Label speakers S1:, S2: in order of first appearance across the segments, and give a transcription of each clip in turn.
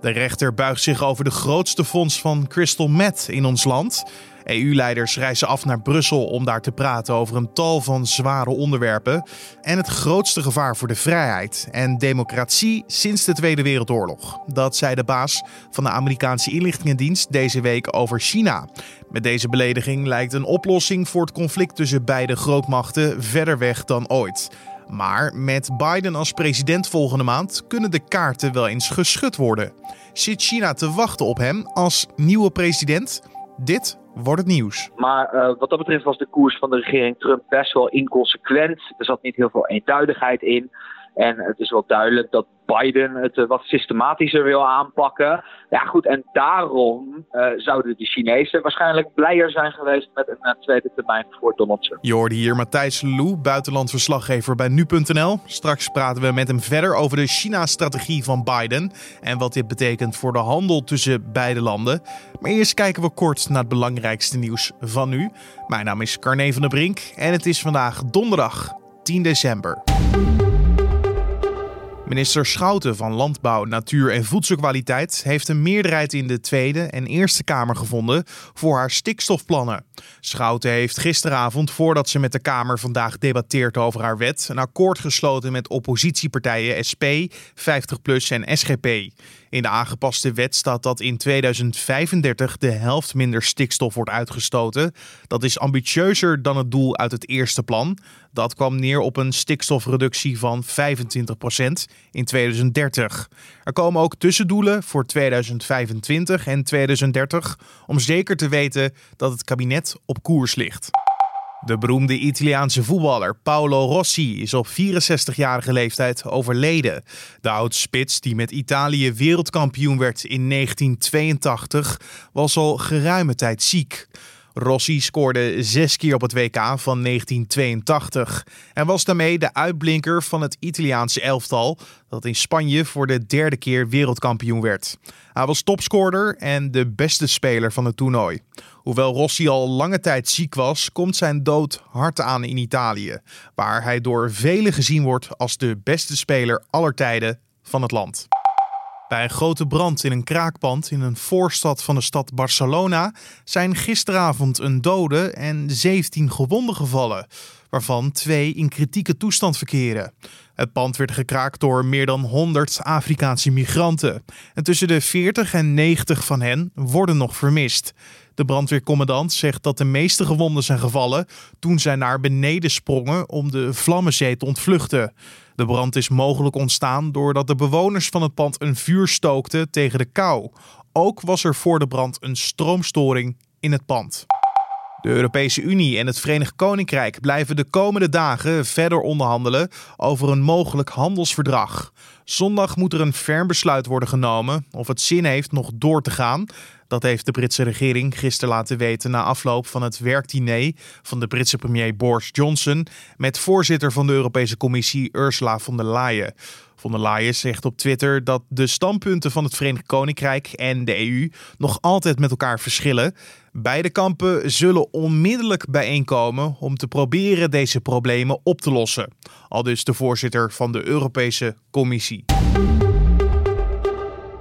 S1: De rechter buigt zich over de grootste fonds van crystal meth in ons land. EU-leiders reizen af naar Brussel om daar te praten over een tal van zware onderwerpen. En het grootste gevaar voor de vrijheid en democratie sinds de Tweede Wereldoorlog. Dat zei de baas van de Amerikaanse inlichtingendienst deze week over China. Met deze belediging lijkt een oplossing voor het conflict tussen beide grootmachten verder weg dan ooit. Maar met Biden als president volgende maand kunnen de kaarten wel eens geschud worden. Zit China te wachten op hem als nieuwe president? Dit wordt het nieuws.
S2: Maar uh, wat dat betreft was de koers van de regering Trump best wel inconsequent. Er zat niet heel veel eenduidigheid in. En het is wel duidelijk dat Biden het uh, wat systematischer wil aanpakken. Ja, goed, en daarom uh, zouden de Chinezen waarschijnlijk blijer zijn geweest met een uh, tweede termijn voor Donald Trump.
S1: Je hoorde hier Matthijs Lou, buitenlandverslaggever bij nu.nl. Straks praten we met hem verder over de China-strategie van Biden en wat dit betekent voor de handel tussen beide landen. Maar eerst kijken we kort naar het belangrijkste nieuws van nu. Mijn naam is Carne van der Brink en het is vandaag donderdag 10 december. Minister Schouten van Landbouw, Natuur en Voedselkwaliteit heeft een meerderheid in de Tweede en Eerste Kamer gevonden voor haar stikstofplannen. Schouten heeft gisteravond, voordat ze met de Kamer vandaag debatteert over haar wet, een akkoord gesloten met oppositiepartijen SP, 50PLUS en SGP. In de aangepaste wet staat dat in 2035 de helft minder stikstof wordt uitgestoten. Dat is ambitieuzer dan het doel uit het eerste plan. Dat kwam neer op een stikstofreductie van 25% in 2030. Er komen ook tussendoelen voor 2025 en 2030 om zeker te weten dat het kabinet op koers ligt. De beroemde Italiaanse voetballer Paolo Rossi is op 64-jarige leeftijd overleden. De oud-spits die met Italië wereldkampioen werd in 1982 was al geruime tijd ziek. Rossi scoorde zes keer op het WK van 1982 en was daarmee de uitblinker van het Italiaanse elftal dat in Spanje voor de derde keer wereldkampioen werd. Hij was topscorer en de beste speler van het toernooi. Hoewel Rossi al lange tijd ziek was, komt zijn dood hard aan in Italië, waar hij door velen gezien wordt als de beste speler aller tijden van het land. Bij een grote brand in een kraakpand in een voorstad van de stad Barcelona zijn gisteravond een dode en 17 gewonden gevallen, waarvan twee in kritieke toestand verkeren. Het pand werd gekraakt door meer dan 100 Afrikaanse migranten. En tussen de 40 en 90 van hen worden nog vermist. De brandweercommandant zegt dat de meeste gewonden zijn gevallen toen zij naar beneden sprongen om de Vlammenzee te ontvluchten. De brand is mogelijk ontstaan doordat de bewoners van het pand een vuur stookten tegen de kou. Ook was er voor de brand een stroomstoring in het pand. De Europese Unie en het Verenigd Koninkrijk blijven de komende dagen verder onderhandelen over een mogelijk handelsverdrag. Zondag moet er een ferm besluit worden genomen of het zin heeft nog door te gaan. Dat heeft de Britse regering gisteren laten weten na afloop van het werkdiner van de Britse premier Boris Johnson met voorzitter van de Europese Commissie Ursula von der Leyen. Von der Leyen zegt op Twitter dat de standpunten van het Verenigd Koninkrijk en de EU nog altijd met elkaar verschillen. Beide kampen zullen onmiddellijk bijeenkomen om te proberen deze problemen op te lossen. Al dus de voorzitter van de Europese Commissie.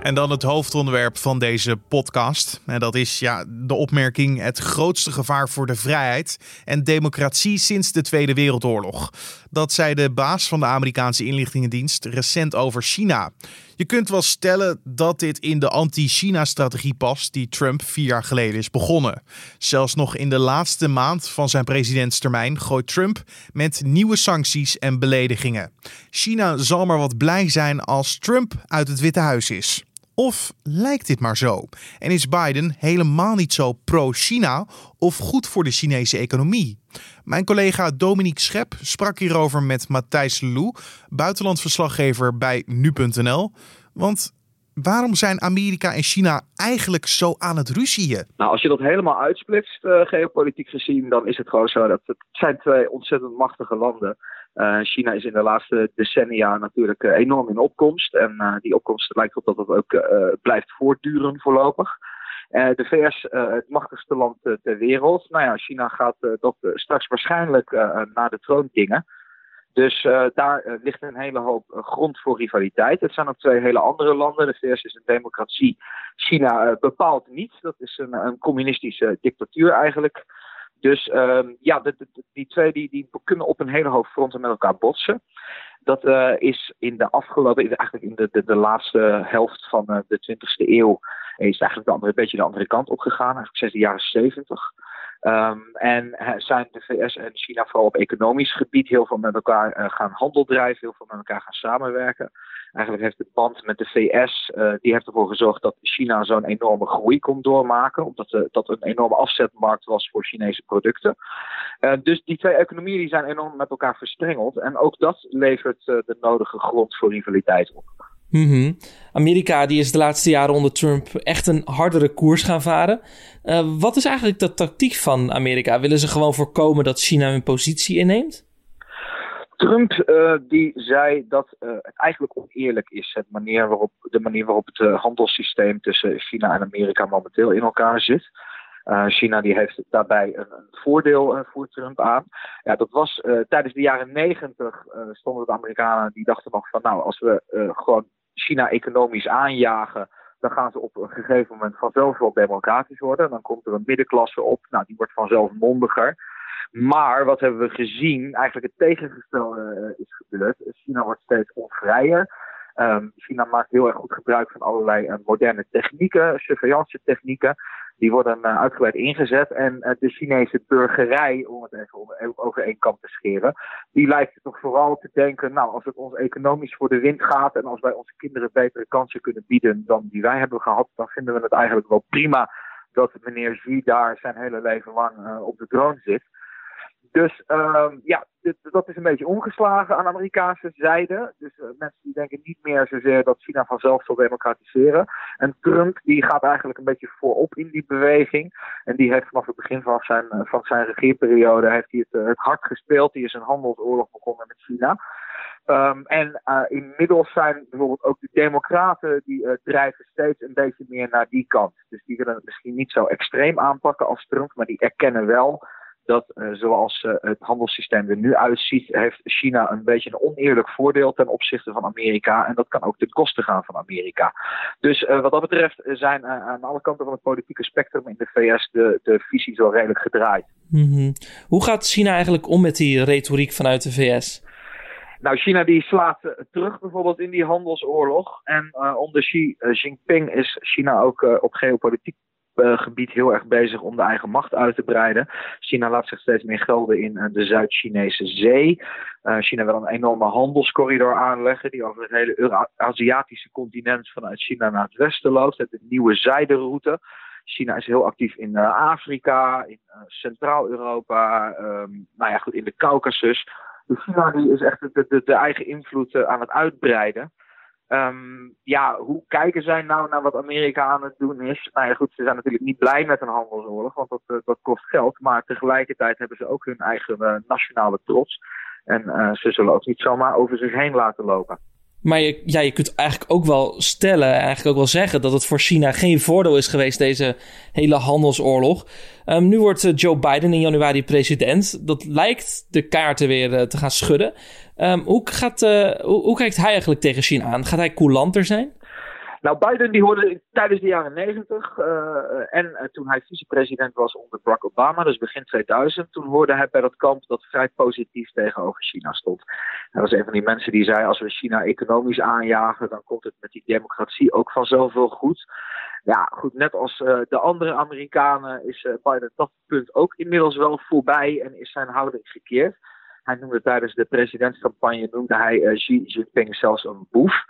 S1: En dan het hoofdonderwerp van deze podcast. En dat is ja, de opmerking: het grootste gevaar voor de vrijheid en democratie sinds de Tweede Wereldoorlog. Dat zei de baas van de Amerikaanse inlichtingendienst recent over China. Je kunt wel stellen dat dit in de anti-China-strategie past die Trump vier jaar geleden is begonnen. Zelfs nog in de laatste maand van zijn presidentstermijn gooit Trump met nieuwe sancties en beledigingen. China zal maar wat blij zijn als Trump uit het Witte Huis is. Of lijkt dit maar zo? En is Biden helemaal niet zo pro-China of goed voor de Chinese economie? Mijn collega Dominique Schep sprak hierover met Matthijs Lou, buitenlandverslaggever bij nu.nl. Want waarom zijn Amerika en China eigenlijk zo aan het ruzieën?
S2: Nou, als je dat helemaal uitsplitst, uh, geopolitiek gezien, dan is het gewoon zo dat het zijn twee ontzettend machtige landen uh, China is in de laatste decennia natuurlijk uh, enorm in opkomst. En uh, die opkomst lijkt op dat het ook blijft voortduren voorlopig. de VS, het machtigste land ter wereld. Nou ja, China gaat dat straks waarschijnlijk naar de troon dingen. Dus daar ligt een hele hoop grond voor rivaliteit. Het zijn ook twee hele andere landen. De VS is een democratie, China bepaalt niet. Dat is een, een communistische dictatuur eigenlijk. Dus ehm, ja, die twee die, die kunnen op een hele hoop fronten met elkaar botsen. Dat uh, is in de afgelopen, eigenlijk in de, de, de laatste helft van uh, de 20e eeuw, is eigenlijk de andere, een beetje de andere kant opgegaan, eigenlijk sinds de jaren 70. Um, en zijn de VS en China vooral op economisch gebied heel veel met elkaar uh, gaan handel drijven, heel veel met elkaar gaan samenwerken. Eigenlijk heeft de band met de VS, uh, die heeft ervoor gezorgd dat China zo'n enorme groei kon doormaken, omdat uh, dat een enorme afzetmarkt was voor Chinese producten. dus die twee economieën die zijn enorm met elkaar verstrengeld en ook dat levert de nodige grond voor rivaliteit op.
S3: Mhm. Amerika die is de laatste jaren onder Trump echt een hardere koers gaan varen. Uh, wat is eigenlijk de tactiek van Amerika? Willen ze gewoon voorkomen dat China hun positie inneemt?
S2: Trump uh, die zei dat het eigenlijk oneerlijk is, het manier waarop, de manier waarop het handelssysteem tussen China en Amerika momenteel in elkaar zit. China die heeft daarbij een, een voordeel voor Trump aan. Ja, dat was tijdens de jaren negentig stonden de Amerikanen die dachten nog van nou, als we gewoon China economisch aanjagen, dan gaan ze op een gegeven moment vanzelf wel democratisch worden. Dan komt er een middenklasse op, nou, die wordt vanzelf mondiger. Maar wat hebben we gezien? Eigenlijk het tegengestelde uh, is gebeurd. China wordt steeds onvrijer. Um, China maakt heel erg goed gebruik van allerlei uh, moderne technieken, surveillance technieken. Die worden uh, uitgebreid ingezet. En uh, de Chinese burgerij, om het even over één kant te scheren, die lijkt toch vooral te denken, nou, als het ons economisch voor de wind gaat en als wij onze kinderen betere kansen kunnen bieden dan die wij hebben gehad, dan vinden we het eigenlijk wel prima dat meneer Xi daar zijn hele leven lang op de troon zit. Dus uh, ja, dat is een beetje omgeslagen aan Amerikaanse zijde. Dus uh, mensen die denken niet meer zozeer dat China vanzelf zal democratiseren. En Trump die gaat eigenlijk een beetje voorop in die beweging. En die heeft vanaf het begin van zijn, uh, van zijn regeerperiode heeft hij het, uh, het hard gespeeld. Die is een handelsoorlog begonnen met China. Um, en inmiddels zijn bijvoorbeeld ook de democraten die drijven steeds een beetje meer naar die kant. Dus die willen het misschien niet zo extreem aanpakken als Trump, maar die erkennen wel dat uh, zoals uh, het handelssysteem er nu uitziet, heeft China een beetje een oneerlijk voordeel ten opzichte van Amerika. En dat kan ook ten koste gaan van Amerika. Dus uh, wat dat betreft zijn aan alle kanten van het politieke spectrum in de VS de, de visies wel redelijk gedraaid.
S3: Mm -hmm. Hoe gaat China eigenlijk om met die retoriek vanuit de VS?
S2: Nou, China die slaat terug bijvoorbeeld in die handelsoorlog. En onder Xi Jinping is China ook op geopolitiek uh, gebied heel erg bezig om de eigen macht uit te breiden. China laat zich steeds meer gelden in uh, de Zuid-Chinese zee. Uh, China wil een enorme handelscorridor aanleggen die over het hele Aziatische continent vanuit China naar het westen loopt. Het nieuwe zijderoute. China is heel actief in Afrika, in Centraal-Europa, um, nou ja, goed, in de Caucasus. Dus China die is echt de, de eigen invloed aan het uitbreiden. Um, ja, hoe kijken zij nou naar wat Amerika aan het doen is? Nou ja, goed, ze zijn natuurlijk niet blij met een handelsoorlog, want dat, uh, dat kost geld. Maar tegelijkertijd hebben ze ook hun eigen uh, nationale trots. En uh, ze zullen ook niet zomaar over zich heen laten lopen.
S3: Maar je, ja, je kunt eigenlijk ook wel stellen, eigenlijk ook wel zeggen dat het voor China geen voordeel is geweest, deze hele handelsoorlog. Um, nu wordt Joe Biden in januari president. Dat lijkt de kaarten weer te gaan schudden. Um, hoe, gaat, uh, hoe, hoe, kijkt hij eigenlijk tegen China aan? Gaat hij coulanter zijn?
S2: Nou, Biden die hoorde tijdens de jaren 90 uh, en uh, toen hij vicepresident was onder Barack Obama, dus begin 2000, toen hoorde hij bij dat kamp dat vrij positief tegenover China stond. Hij was een van die mensen die zei: als we China economisch aanjagen, dan komt het met die democratie ook vanzelf wel goed. Ja, goed, net als de andere Amerikanen is Biden dat punt ook inmiddels wel voorbij en is zijn houding gekeerd. Hij noemde tijdens de presidentscampagne noemde hij Xi Jinping zelfs een boef.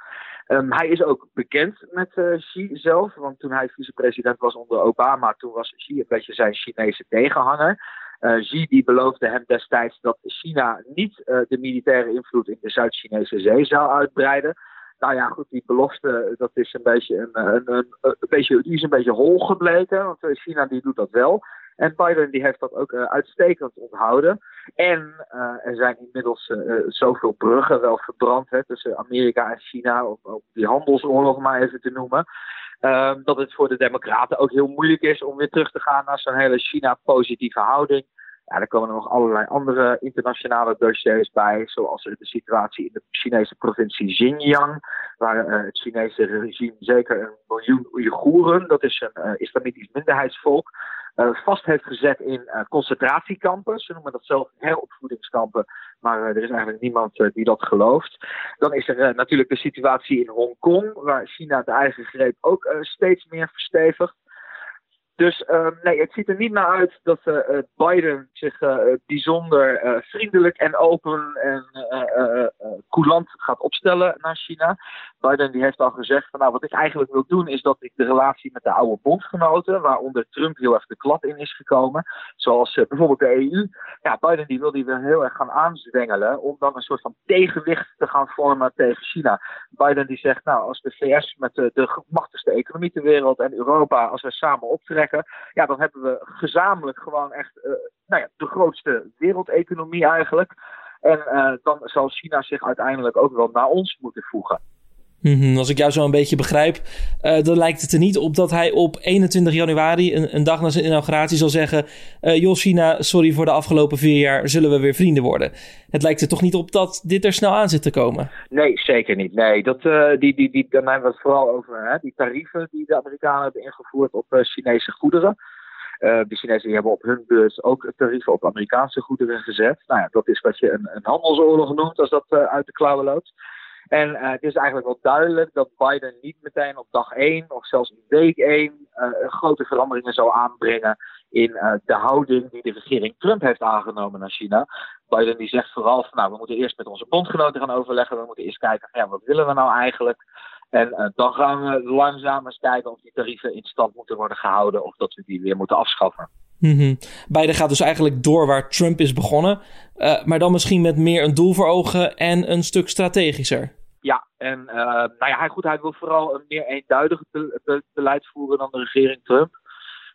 S2: Um, hij is ook bekend met uh, Xi zelf, want toen hij vicepresident was onder Obama, toen was Xi een beetje zijn Chinese tegenhanger. Uh, Xi die beloofde hem destijds dat China niet uh, de militaire invloed in de Zuid-Chinese zee zou uitbreiden. Nou ja, goed, die belofte, dat is een beetje een, een, een, een beetje, die is een beetje hol gebleken, want China die doet dat wel. En Biden die heeft dat ook uh, uitstekend onthouden. En uh, er zijn inmiddels uh, zoveel bruggen wel verbrand hè, tussen Amerika en China, om die handelsoorlog maar even te noemen. Ehm, dat het voor de Democraten ook heel moeilijk is om weer terug te gaan naar zo'n hele China-positieve houding. Er komen er nog allerlei andere internationale dossiers bij, zoals de situatie in de Chinese provincie Xinjiang, waar uh, het Chinese regime zeker een miljoen Oeigoeren, dat is een uh, islamitisch minderheidsvolk, uh, vast heeft gezet in concentratiekampen. Ze noemen dat zelf heropvoedingskampen, maar er is eigenlijk niemand die dat gelooft. Dan is er natuurlijk de situatie in Hongkong, waar China de eigen greep ook steeds meer verstevigt. Dus uh, nee, het ziet er niet naar uit dat uh, Biden zich uh, bijzonder vriendelijk en open en coulant gaat opstellen naar China. Biden die heeft al gezegd van nou wat ik eigenlijk wil doen is dat ik de relatie met de oude bondgenoten, waaronder Trump heel erg de klap in is gekomen, zoals bijvoorbeeld de EU. Ja, Biden die wil die weer heel erg gaan aanzwengelen om dan een soort van tegenwicht te gaan vormen tegen China. Biden die zegt nou als de VS met de, de machtigste economie ter wereld en Europa als we samen ja, dan hebben we gezamenlijk gewoon echt uh, nou ja, de grootste wereldeconomie eigenlijk. En uh, dan zal China zich uiteindelijk ook wel naar ons moeten voegen.
S3: Mm -hmm. Als ik jou zo een beetje begrijp, uh, dan lijkt het er niet op dat hij op 21 januari, een, een dag na zijn inauguratie, zal zeggen: uh, Joh, China, sorry voor de afgelopen vier jaar, zullen we weer vrienden worden? Het lijkt er toch niet op dat dit er snel aan zit te komen?
S2: Nee, zeker niet. Nee, dat, uh, die, die, die, dan hebben we het vooral over hè, die tarieven die de Amerikanen hebben ingevoerd op Chinese goederen. de Chinezen die hebben op hun beurt ook tarieven op Amerikaanse goederen gezet. Nou ja, dat is wat je een, een handelsoorlog noemt als dat uit de klauwen loopt. En uh, het is eigenlijk wel duidelijk dat Biden niet meteen op dag 1 of zelfs in week 1 uh, grote veranderingen zal aanbrengen in uh, de houding die de regering Trump heeft aangenomen naar China. Biden die zegt vooral van nou we moeten eerst met onze bondgenoten gaan overleggen. We moeten eerst kijken ja wat willen we nou eigenlijk. En dan gaan we langzaam eens kijken of die tarieven in stand moeten worden gehouden of dat we die weer moeten afschaffen.
S3: Mm -hmm. Biden gaat dus eigenlijk door waar Trump is begonnen, uh, maar dan misschien met meer een doel voor ogen en een stuk strategischer.
S2: Ja, en uh, nou ja, hij, goed, hij wil vooral een meer eenduidig be be beleid voeren dan de regering Trump.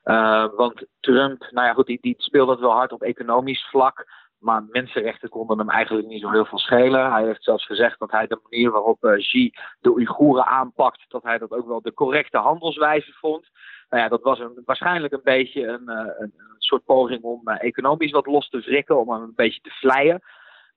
S2: Uh, want Trump, nou ja, goed, die, die speelde het wel hard op economisch vlak. Maar mensenrechten konden hem eigenlijk niet zo heel veel schelen. Hij heeft zelfs gezegd dat hij de manier waarop uh, Xi de Oeigoeren aanpakt, dat hij dat ook wel de correcte handelswijze vond. Nou ja, dat was waarschijnlijk een beetje een, een, een soort poging om economisch wat los te wrikken, om hem een beetje te vleien.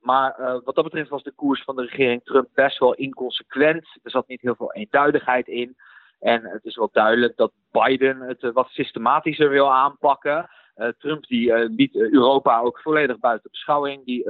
S2: Maar wat dat betreft was de koers van de regering Trump best wel inconsequent. Er zat niet heel veel eenduidigheid in. En het is wel duidelijk dat Biden het wat systematischer wil aanpakken. Uh, Trump die uh, liet Europa ook volledig buiten beschouwing. Die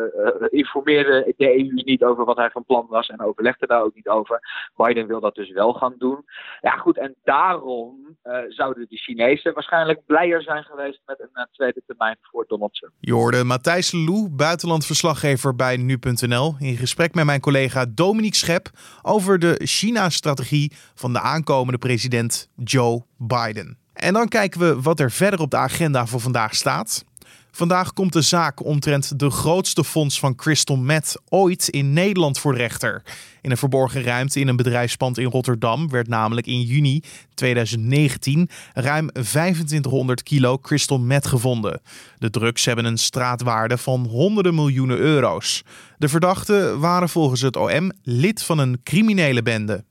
S2: informeerde de EU niet over wat hij van plan was en overlegde daar ook niet over. Biden wil dat dus wel gaan doen. Ja goed, en daarom zouden de Chinezen waarschijnlijk blijer zijn geweest met een tweede termijn voor Donald Trump.
S1: Je hoorde Matthijs Lou, buitenlandverslaggever bij nu.nl, in gesprek met mijn collega Dominique Schep over de China-strategie van de aankomende president Joe Biden. En dan kijken we wat er verder op de agenda voor vandaag staat. Vandaag komt de zaak omtrent de grootste fonds van crystal meth ooit in Nederland voor de rechter. In een verborgen ruimte in een bedrijfspand in Rotterdam werd namelijk in juni 2019 ruim 2500 kilo crystal meth gevonden. De drugs hebben een straatwaarde van honderden miljoenen euro's. De verdachten waren volgens het OM lid van een criminele bende.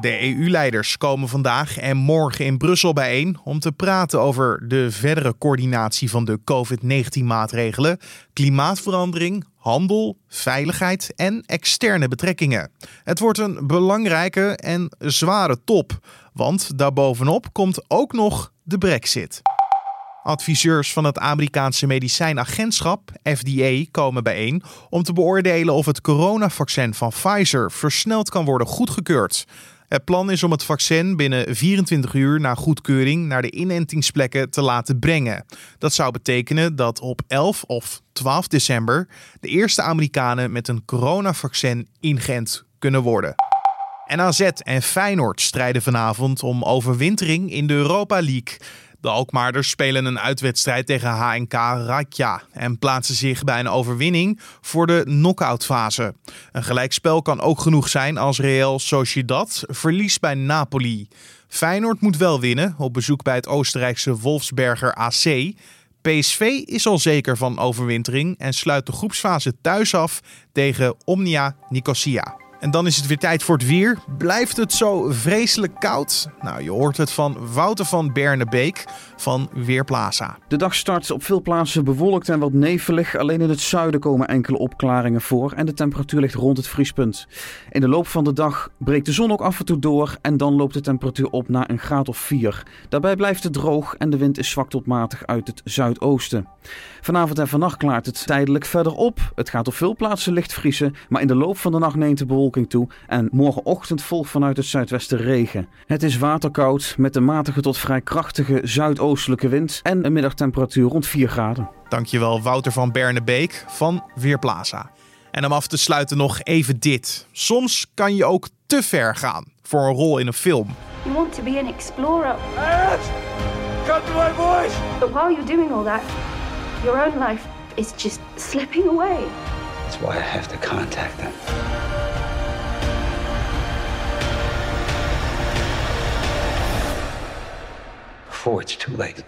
S1: De EU-leiders komen vandaag en morgen in Brussel bijeen om te praten over de verdere coördinatie van de COVID-19-maatregelen, klimaatverandering, handel, veiligheid en externe betrekkingen. Het wordt een belangrijke en zware top, want daarbovenop komt ook nog de Brexit. Adviseurs van het Amerikaanse medicijnagentschap, FDA, komen bijeen om te beoordelen of het coronavaccin van Pfizer versneld kan worden goedgekeurd. Het plan is om het vaccin binnen 24 uur na goedkeuring naar de inentingsplekken te laten brengen. Dat zou betekenen dat op 11 of 12 december de eerste Amerikanen met een coronavaccin ingeënt kunnen worden. En AZ en Feyenoord strijden vanavond om overwintering in de Europa League. De Alkmaarders spelen een uitwedstrijd tegen HNK Ratja en plaatsen zich bij een overwinning voor de knock-outfase. Een gelijkspel kan ook genoeg zijn als Real Sociedad verliest bij Napoli. Feyenoord moet wel winnen op bezoek bij het Oostenrijkse Wolfsberger AC. PSV is al zeker van overwintering en sluit de groepsfase thuis af tegen Omnia Nicosia. En dan is het weer tijd voor het weer. Blijft het zo vreselijk koud? Nou, je hoort het van Wouter van Bernebeek van Weerplaza.
S4: De dag start op veel plaatsen bewolkt en wat nevelig. Alleen in het zuiden komen enkele opklaringen voor en de temperatuur ligt rond het vriespunt. In de loop van de dag breekt de zon ook af en toe door en dan loopt de temperatuur op naar een graad of 4. Daarbij blijft het droog en de wind is zwak tot matig uit het zuidoosten. Vanavond en vannacht klaart het tijdelijk verder op. Het gaat op veel plaatsen licht vriezen, maar in de loop van de nacht neemt de bewolking toe en morgenochtend volgt vanuit het zuidwesten regen. Het is waterkoud met een matige tot vrij krachtige zuidoostelijke wind en een middagtemperatuur rond 4 graden.
S1: Dankjewel Wouter van Bernebeek van Weerplaza. En om af te sluiten nog even dit. Soms kan je ook te ver gaan voor een rol in een film.
S5: You want to be an explorer.
S6: Cut to my voice!
S5: But while you're doing all that, your own life is just slipping away.
S7: That's why I have to contact them. Before it's too late.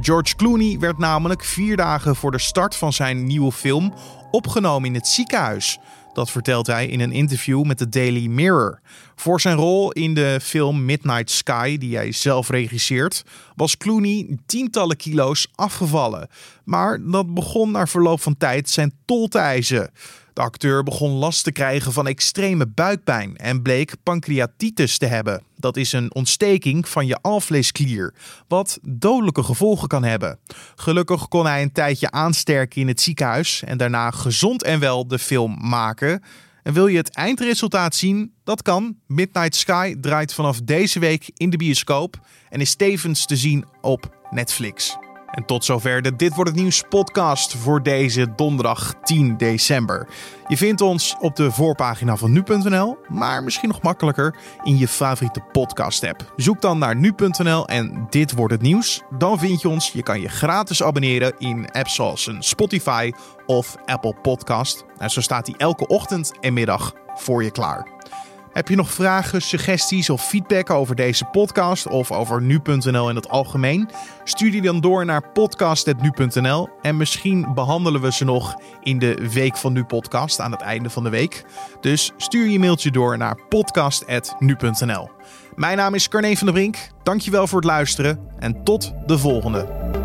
S1: George Clooney werd namelijk vier dagen voor de start van zijn nieuwe film opgenomen in het ziekenhuis. Dat vertelt hij in een interview met de Daily Mirror. Voor zijn rol in de film Midnight Sky, die hij zelf regisseert, was Clooney tientallen kilo's afgevallen. Maar dat begon na verloop van tijd zijn tol te eisen. De acteur begon last te krijgen van extreme buikpijn en bleek pancreatitis te hebben. Dat is een ontsteking van je alvleesklier, wat dodelijke gevolgen kan hebben. Gelukkig kon hij een tijdje aansterken in het ziekenhuis en daarna gezond en wel de film maken. En wil je het eindresultaat zien? Dat kan. Midnight Sky draait vanaf deze week in de bioscoop en is tevens te zien op Netflix. En tot zover de Dit Wordt Het Nieuws podcast voor deze donderdag 10 december. Je vindt ons op de voorpagina van nu.nl, maar misschien nog makkelijker in je favoriete podcast app. Zoek dan naar nu.nl en Dit Wordt Het Nieuws. Dan vind je ons. Je kan je gratis abonneren in apps zoals een Spotify of Apple Podcast. En zo staat die elke ochtend en middag voor je klaar. Heb je nog vragen, suggesties of feedback over deze podcast of over nu.nl in het algemeen? Stuur die dan door naar podcast.nu.nl en misschien behandelen we ze nog in de Week van Nu podcast aan het einde van de week. Dus stuur je mailtje door naar podcast.nu.nl. Mijn naam is Carne van der Brink. Dankjewel voor het luisteren en tot de volgende.